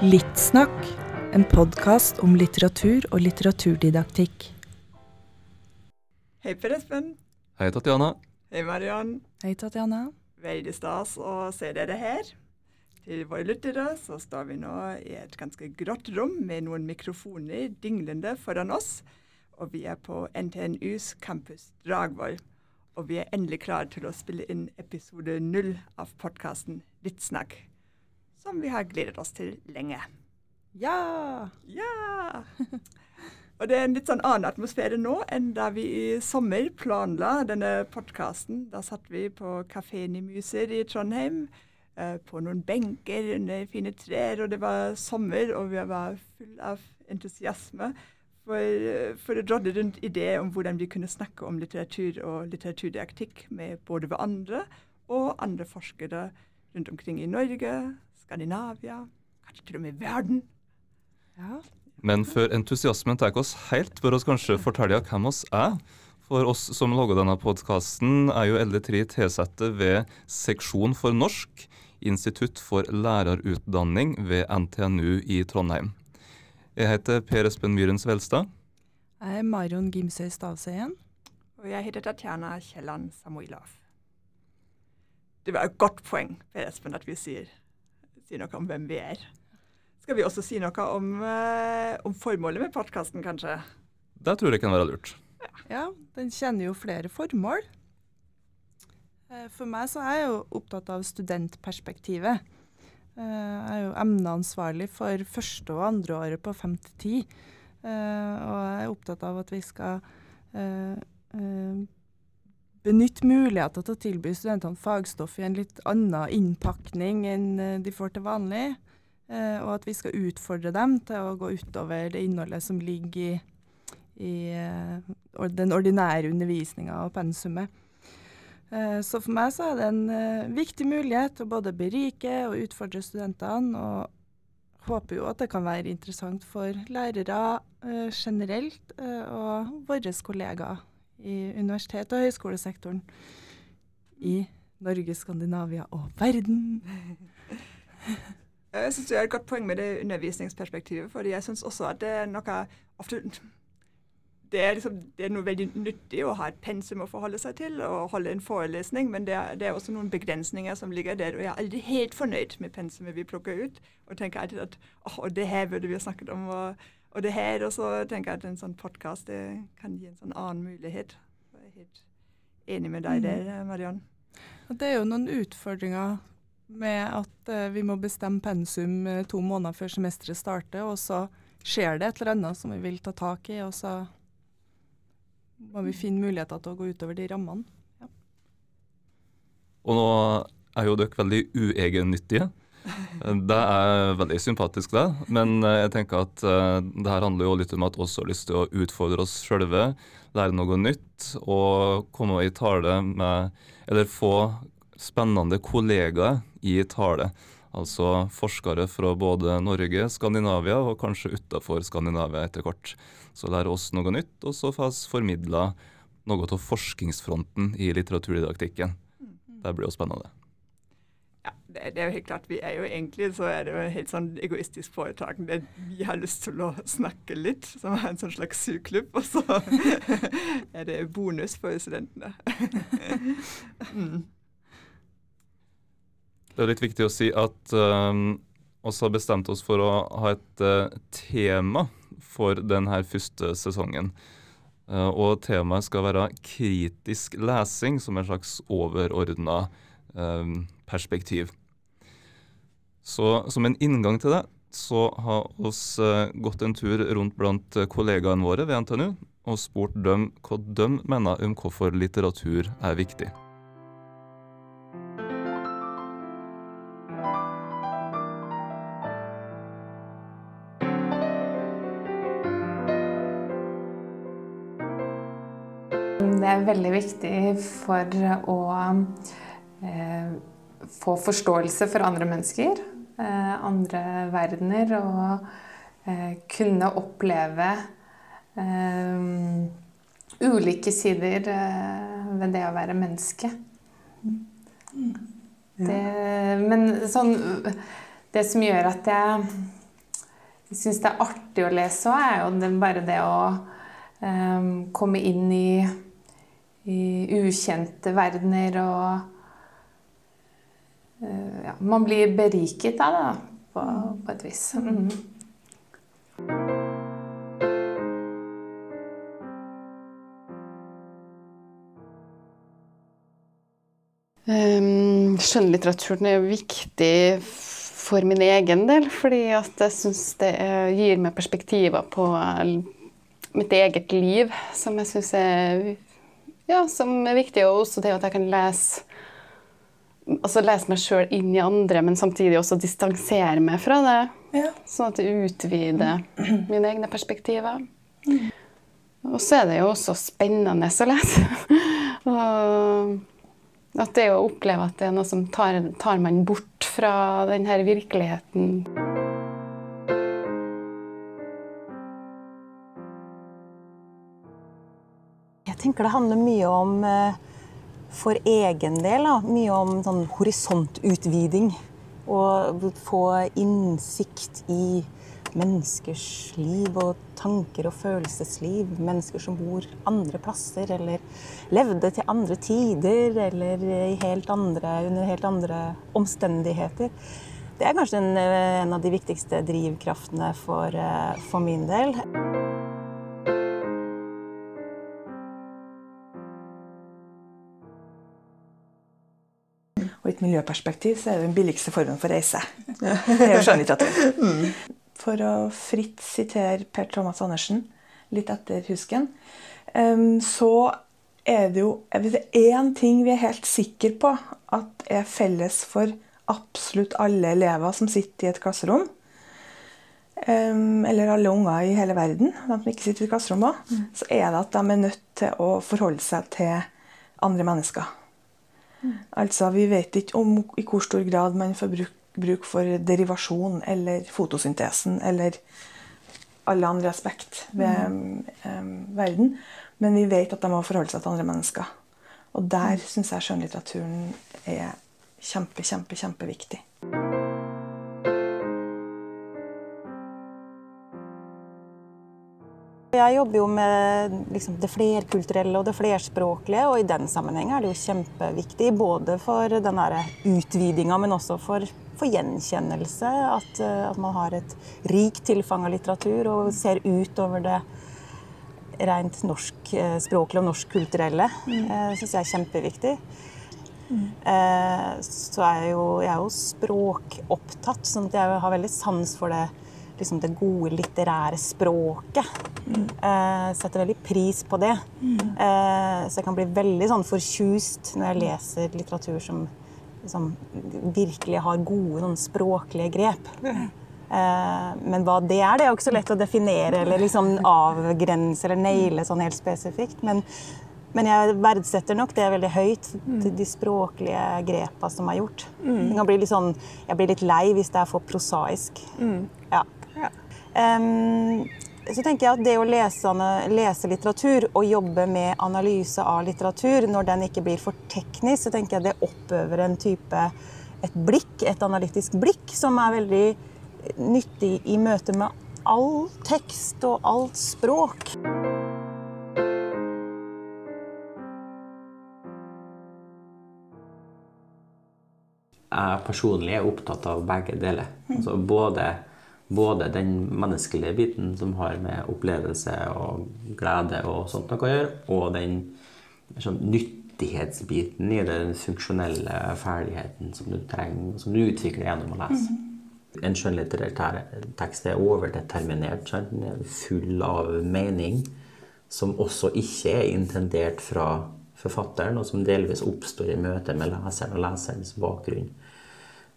Littsnakk, en podkast om litteratur og litteraturdidaktikk. Hei, Per Espen. Hei, Tatjana. Hei, Mariann. Hei, Tatjana. Veldig stas å se dere her. Til våre lyttere så står vi nå i et ganske grått rom med noen mikrofoner dinglende foran oss. Og vi er på NTNUs campus Dragvoll. Og vi er endelig klare til å spille inn episode null av podkasten Littsnakk som vi har gledet oss til lenge. Ja! Ja! Og det er en litt sånn annen atmosfære nå enn da vi i sommer planla denne podkasten. Da satt vi på kafeen i Myser i Trondheim, eh, på noen benker under fine trær, og det var sommer, og vi var full av entusiasme. For, for å drodle rundt ideer om hvordan vi kunne snakke om litteratur og litteraturdidaktikk med både hverandre og andre forskere rundt omkring i Norge, Skandinavia, kanskje til og med verden. Ja. Men før entusiasmen tar oss helt, bør oss kanskje fortelle hvem oss er. For oss som lager denne podkasten, er jo alle tre tilsatte ved Seksjon for norsk, Institutt for lærerutdanning ved NTNU i Trondheim. Jeg heter Per Espen Myhren Svelstad. Jeg er Marion Gimsøy Stavseien. Og jeg heter Tatjana Kielland Samuilov. Det var et godt poeng, Per Espen, at vi sier sier noe om hvem vi er. Skal vi også si noe om, uh, om formålet med podkasten, kanskje? Det tror jeg kan være lurt. Ja. den kjenner jo flere formål. Eh, for meg så er jeg jo opptatt av studentperspektivet. Eh, jeg er jo emneansvarlig for første og andre året på 5-10. Og jeg er opptatt av at vi skal benytte muligheter til å tilby studentene fagstoff i en litt annen innpakning enn eh, de får til vanlig. Eh, og at vi skal utfordre dem til å gå utover det innholdet som ligger i, i uh, den ordinære undervisninga og pensumet. Uh, så for meg så er det en viktig mulighet til både berike og utfordre studentene. Og håper jo at det kan være interessant for lærere generelt og våre kollegaer i universitet- og høyskolesektoren i Norge, Skandinavia og verden. Jeg syns du har et godt poeng med det undervisningsperspektivet. fordi jeg syns også at det er noe ofte det er, liksom, det er, noe veldig nyttig å ha et pensum å forholde seg til og holde en forelesning, men det er, det er, også noen begrensninger som ligger der. Og jeg er aldri helt fornøyd med pensumet vi plukker ut, og tenker alltid at åh, det her burde vi ha snakket om. og og det her, og så tenker jeg at en sånn podkast kan gi en sånn annen mulighet. Jeg er helt enig med deg mm. der, Mariann. Det er jo noen utfordringer med at uh, vi må bestemme pensum uh, to måneder før semesteret starter, og så skjer det et eller annet som vi vil ta tak i, og så må vi finne muligheter til å gå utover de rammene. Ja. Og nå er jo dere veldig uegennyttige. Det er veldig sympatisk, det. Men eh, jeg tenker at uh, det her handler jo litt om at vi også har lyst til å utfordre oss sjølve, lære noe nytt og komme i tale med Eller få spennende kollegaer i tale. Altså forskere fra både Norge, Skandinavia og kanskje utafor Skandinavia etter hvert. Så lære oss noe nytt, og så få formidla noe av forskningsfronten i litteraturdidaktikken. Mm. Det blir jo spennende det, det, er jo helt klart, vi er jo egentlig så er det jo helt sånn egoistisk foretak. Det, vi har lyst til å snakke litt, som er en sånn slags sugeklubb. og så er det bonus for studentene. mm. Det er litt viktig å si at um, oss har bestemt oss for å ha et uh, tema for denne første sesongen. Uh, og temaet skal være kritisk lesing som en slags overordna um, perspektiv. Så som en inngang til det, så har oss uh, gått en tur rundt blant kollegaene våre ved NTNU og spurt dem hva de mener om hvorfor litteratur er viktig. Det er veldig viktig for å eh, få forståelse for andre mennesker, eh, andre verdener, og eh, kunne oppleve eh, ulike sider eh, ved det å være menneske. Det, men sånn Det som gjør at jeg syns det er artig å lese òg, er jo det, bare det å um, komme inn i, i, ukjente verdener og uh, ja, Man blir beriket av det, da, på, på et vis. Mm. Um, skjønnlitteraturen er viktig for min egen del, fordi at jeg syns det gir meg perspektiver på mitt eget liv som jeg syns er, ja, er viktig. Og også det at jeg kan lese altså lese meg sjøl inn i andre, men samtidig også distansere meg fra det. Ja. Sånn at det utvider mine egne perspektiver. Mm. Og så er det jo også spennende å lese. og at det å oppleve at det er noe som tar, tar man bort fra denne virkeligheten. Tenker det handler mye om, eh, for egen del, da, mye om sånn horisontutviding. Og få innsikt i menneskers liv og tanker og følelsesliv. Mennesker som bor andre plasser, eller levde til andre tider, eller helt andre, under helt andre omstendigheter. Det er kanskje en, en av de viktigste drivkraftene for, eh, for min del. Et miljøperspektiv så er det den billigste formen for reise. Det er jo skjønnlitteratur. Mm for å fritt sitere Per Thomas Andersen, litt etter husken, så er det jo hvis det er én ting vi er helt sikre på at er felles for absolutt alle elever som sitter i et klasserom, eller alle unger i hele verden, de som ikke sitter i et klasserom mm. så er det at de er nødt til å forholde seg til andre mennesker. Altså, Vi vet ikke om i hvor stor grad man får bruk, bruk for derivasjon eller fotosyntesen eller alle andre aspekt ved mm. um, verden. Men vi vet at de må forholde seg til andre mennesker. Og der mm. syns jeg skjønnlitteraturen er kjempe, kjempe, kjempeviktig. Jeg jobber jo med liksom, det flerkulturelle og det flerspråklige, og i den sammenheng er det jo kjempeviktig både for den utvidinga, men også for for gjenkjennelse. At, eh, at, man har et rikt tilfang av litteratur og ser utover det rent norskspråklige eh, og norskkulturelle. Mm. Eh, syns jeg er kjempeviktig. Mm. Så er jeg, jo, jeg er jo språkopptatt, sånn at jeg har veldig sans for det, liksom det gode litterære språket. Mm. setter veldig pris på det. Mm. Så jeg kan bli veldig sånn fortjust når jeg leser litteratur som liksom, virkelig har gode sånn, språklige grep. Eh, men hva det er, det er jo ikke så lett å definere eller liksom avgrense eller naile sånn helt spesifikt. Men, men jeg verdsetter nok det veldig høyt, de språklige grepa som er gjort. Jeg blir, litt sånn, jeg blir litt lei hvis det er for prosaisk. Mm. Ja. Um, så tenker jeg at det å lese, lese, litteratur og jobbe med analyse av litteratur, når den ikke blir for teknisk, så tenker jeg det oppøver en type et blikk, et analytisk blikk, som er veldig nyttig i møte med all tekst og alt språk. Jeg personlig er opptatt av begge deler. Altså både både den menneskelige biten som har med opplevelse og glede og sånt noe å gjøre, og den sånn, nyttighetsbiten i den funksjonelle ferdigheten som du trenger, som du utvikler gjennom å lese. Mm. En skjønnlitterær tekst er overdeterminert. Sant? Den er full av mening, som også ikke er intendert fra forfatteren, og som delvis oppstår i møte med leseren og leserens bakgrunn.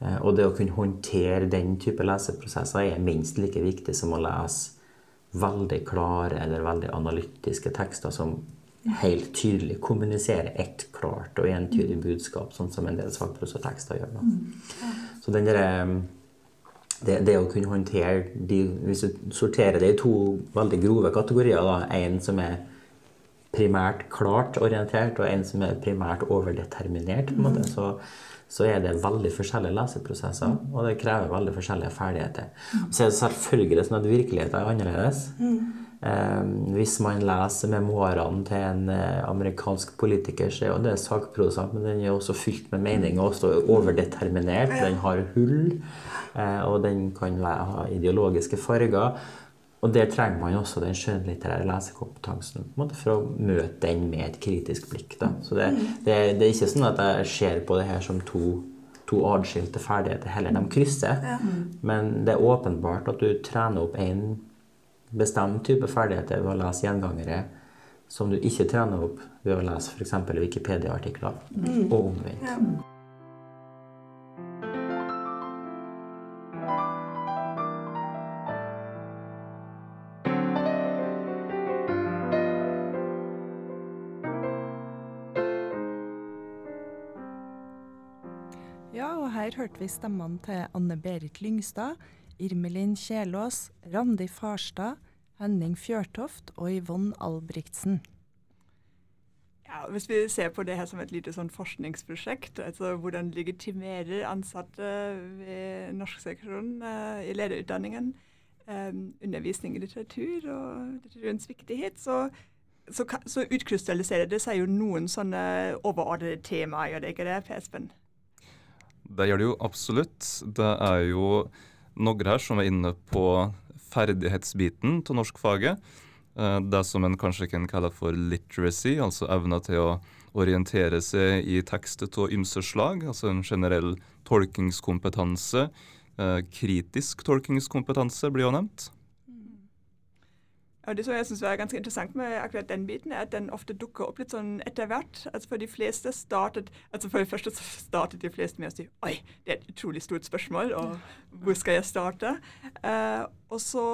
Eh, og det å kunne håndtere den type leseprosesser er minst like viktig som å lese veldig klare eller veldig analytiske tekster som helt tydelig kommuniserer ett klart og entydig budskap, sånn som en del sakprosatekster gjør. Da. Så den der, det, det, å kunne håndtere de, Hvis du sorterer det i to veldig grove kategorier, da, en som er primært klart orientert, og en som er primært overdeterminert, måte, så, så er det veldig forskjellige leseprosesser, og det krever veldig forskjellige ferdigheter. Så er det selvfølgelig sånn at virkeligheten er annerledes. Eh, hvis man leser memoarene til en eh, amerikansk politiker, så er jo det sakprodusent, men den er også fylt med mening og også overdeterminert. Den har hull, eh, og den kan ha ideologiske farger. Og der trenger man også den skjønnlitterære lesekompetansen for å møte den med et kritisk blikk. Da. Så det, det, det, er ikke sånn at jeg ser på det her som to, to adskilte ferdigheter heller. De krysser. Ja. Men det er åpenbart at du trener opp en bestemt type ferdigheter ved å lese gjengangere som du ikke trener opp ved å lese f.eks. Wikipedia-artikler, mm. og omvendt. Ja. Hørte vi stemmene til Anne Berit Lyngstad, Irmelin Kjelås, Randi Farstad, Henning Fjørtoft og Yvonne Albrigtsen. Ja, hvis vi ser på det her som et lite sånn forskningsprosjekt, altså hvordan legitimerer ansatte ved norskseksjonen uh, i lederutdanningen um, undervisning i litteratur og litteraturens viktighet, så, så, så, utkrystalliserer det seg jo noen sånne overordnede temaer, gjør det ikke det, Per Espen? Det gjør det jo absolutt. Det er jo noen her som er inne på ferdighetsbiten av norskfaget. Eh, det som en kanskje kan kalle for literacy, altså evna til å orientere seg i tekster av ymse slag. Altså en generell tolkingskompetanse. Eh, kritisk tolkingskompetanse blir jo nevnt. Og Det som jeg syns var ganske interessant med akkurat den biten, er at den ofte dukker opp litt sånn etter hvert. Altså For de fleste startet altså for det første så startet de fleste med å si oi, det er et utrolig stort spørsmål, og hvor skal jeg starte? Uh, og så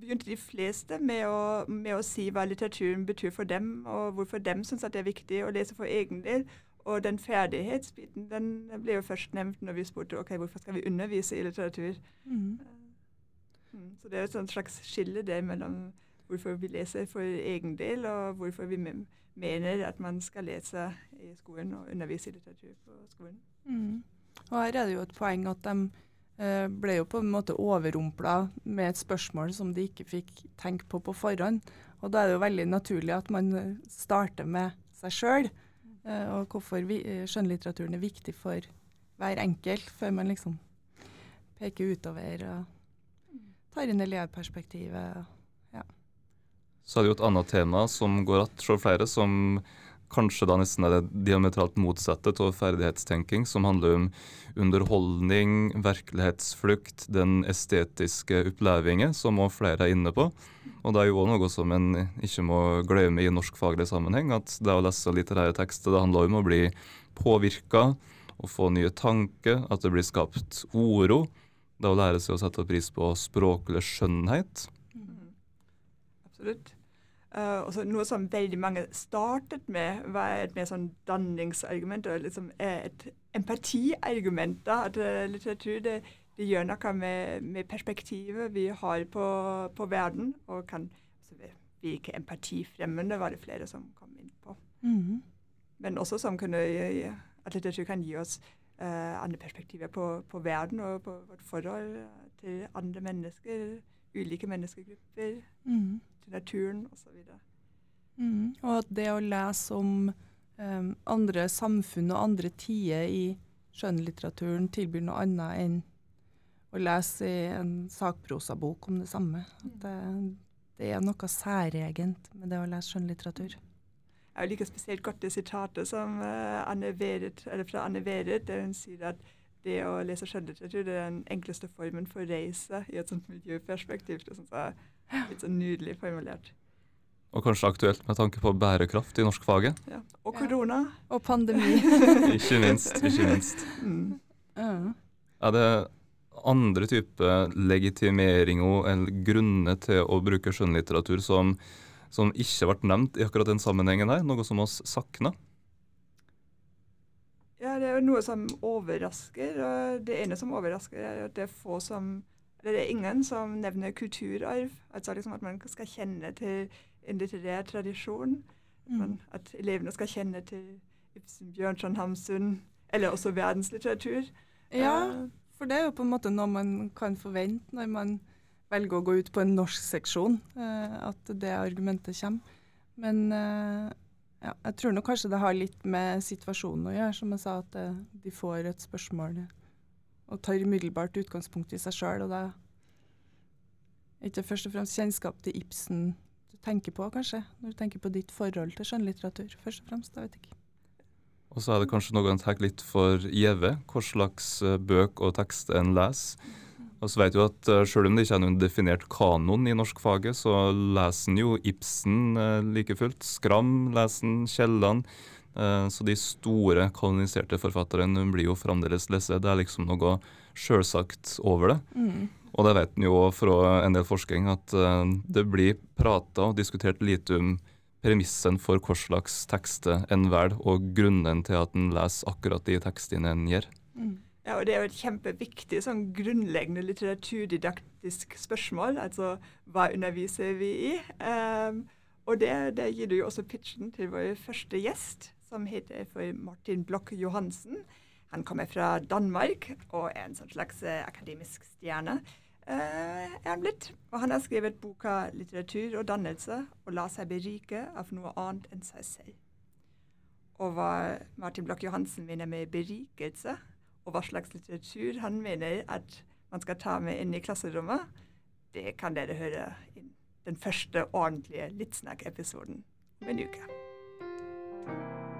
begynte de fleste med å, med å, si hva litteraturen betyr for dem, og hvorfor dem syns det er viktig å lese for egen del. Og den ferdighetsbiten den ble jo først nevnt når vi spurte ok, hvorfor skal vi undervise i litteratur. Mm. Mm, så det er et slags skille der mellom hvorfor vi leser for egen del, og hvorfor vi mener at man skal lese i skolen og undervise i litteratur på skolen. Mm. Og Her er det jo et poeng at de eh, ble jo på en måte overrumpla med et spørsmål som de ikke fikk tenke på på forhånd. Og Da er det jo veldig naturlig at man eh, starter med seg sjøl, eh, og hvorfor vi, skjønnlitteraturen er viktig for hver enkelt, før man liksom peker utover. og tar inn elevperspektivet. Ja. Så er det jo et annet tema som går att for flere, som kanskje da nesten er det diametralt motsatte av ferdighetstenking, som handler om underholdning, virkelighetsflukt, den estetiske opplevingen, som også flere er inne på. Og det er jo òg noe som en ikke må glemme i norskfaglig sammenheng, at det å lese litterære tekster det handler om å bli påvirka, å få nye tanker, at det blir skapt oro. Det å lære seg å sette pris på språklig skjønnhet. Mm. Absolutt. Uh, også noe som veldig mange startet med, var et mer sånn danningsargument. og liksom Et empatiargument. da, At uh, litteratur det, det, gjør noe med, med perspektivet vi har på, på verden. Og kan altså, virke empatifremmende, var det flere som kom inn på. Mm. Men også som kunne, at litteratur kan gi oss uh, andre perspektiver på, på, verden og på vårt forhold til andre mennesker, ulike menneskegrupper, mm. til naturen osv. Mm. Og at det å lese om um, andre samfunn og andre tider i skjønnlitteraturen tilbyr noe annet enn å lese i en sakprosabok om det samme. At det, det er noe særegent med det å lese skjønnlitteratur. Jeg liker spesielt godt det sitatet som, uh, Anne Verit, fra Anne Verit, der hun sier at det å lese skjønnlitteratur er den enkleste formen for reise i et sånt miljøperspektiv. Det synes jeg er litt så nydelig formulert. Og kanskje aktuelt med tanke på bærekraft i norskfaget. Ja. Og korona. Ja. Og pandemi. ikke minst. Ikke minst. Mm. Uh. Er det andre typer legitimeringer eller grunner til å bruke skjønnlitteratur som som ikke ble nevnt i akkurat den sammenhengen her? Noe som oss savner? Ja, det er jo noe som overrasker. og Det ene som overrasker, er at det er få som det er ingen som nevner kulturarv. Altså liksom at man skal kjenne til en litterær tradisjon. Mm. At elevene skal kjenne til Ibsen, Bjørnson, Hamsun, eller også verdenslitteratur. Ja, eh, for det er jo på en måte noe man kan forvente når man velger å gå ut på en norsk seksjon, eh, at det argumentet kommer. Men eh, ja, jeg tror nok kanskje det har litt med situasjonen å gjøre, som jeg sa, at de får et spørsmål og tar umiddelbart utgangspunkt i seg sjøl. Og det er ikke først og fremst kjennskap til Ibsen du tenker på, kanskje, når du tenker på ditt forhold til skjønnlitteratur, først og fremst. Jeg vet ikke. Og så er det kanskje noe en tar litt for gjeve, hva slags eh, bøk og tekst en leser. Og så vet du at uh, Selv om det ikke er noen definert kanon i norskfaget, så leser en jo Ibsen uh, like fullt. Skram leser en, Kielland. Uh, så de store kanoniserte forfatterne blir jo fremdeles lest. Det er liksom noe sjølsagt over det. Mm. Og det vet en jo fra en del forskning, at det blir prata og diskutert lite om premissen for hva slags tekster en velger, og grunnen til at en leser akkurat de tekstene en gjør. Mm. Ja, og Det er jo et kjempeviktig sånn grunnleggende litteraturdidaktisk spørsmål. Altså hva underviser vi i? Um, og det, det, gir du jo også pitchen til vår første gjest, som heter Martin Bloch Johansen. Han kommer fra Danmark og er en sånn slags eh, akademisk stjerne. Uh, er han blitt. Og han har skrevet boka 'Litteratur og dannelse' og la seg berike av noe annet enn seg selv. Og hva Martin Bloch Johansen mener med berikelse, og hva slags litteratur han mener at man skal ta med inn i klasserommet, det kan dere høre i den første ordentlige Littsnakk-episoden om en uke.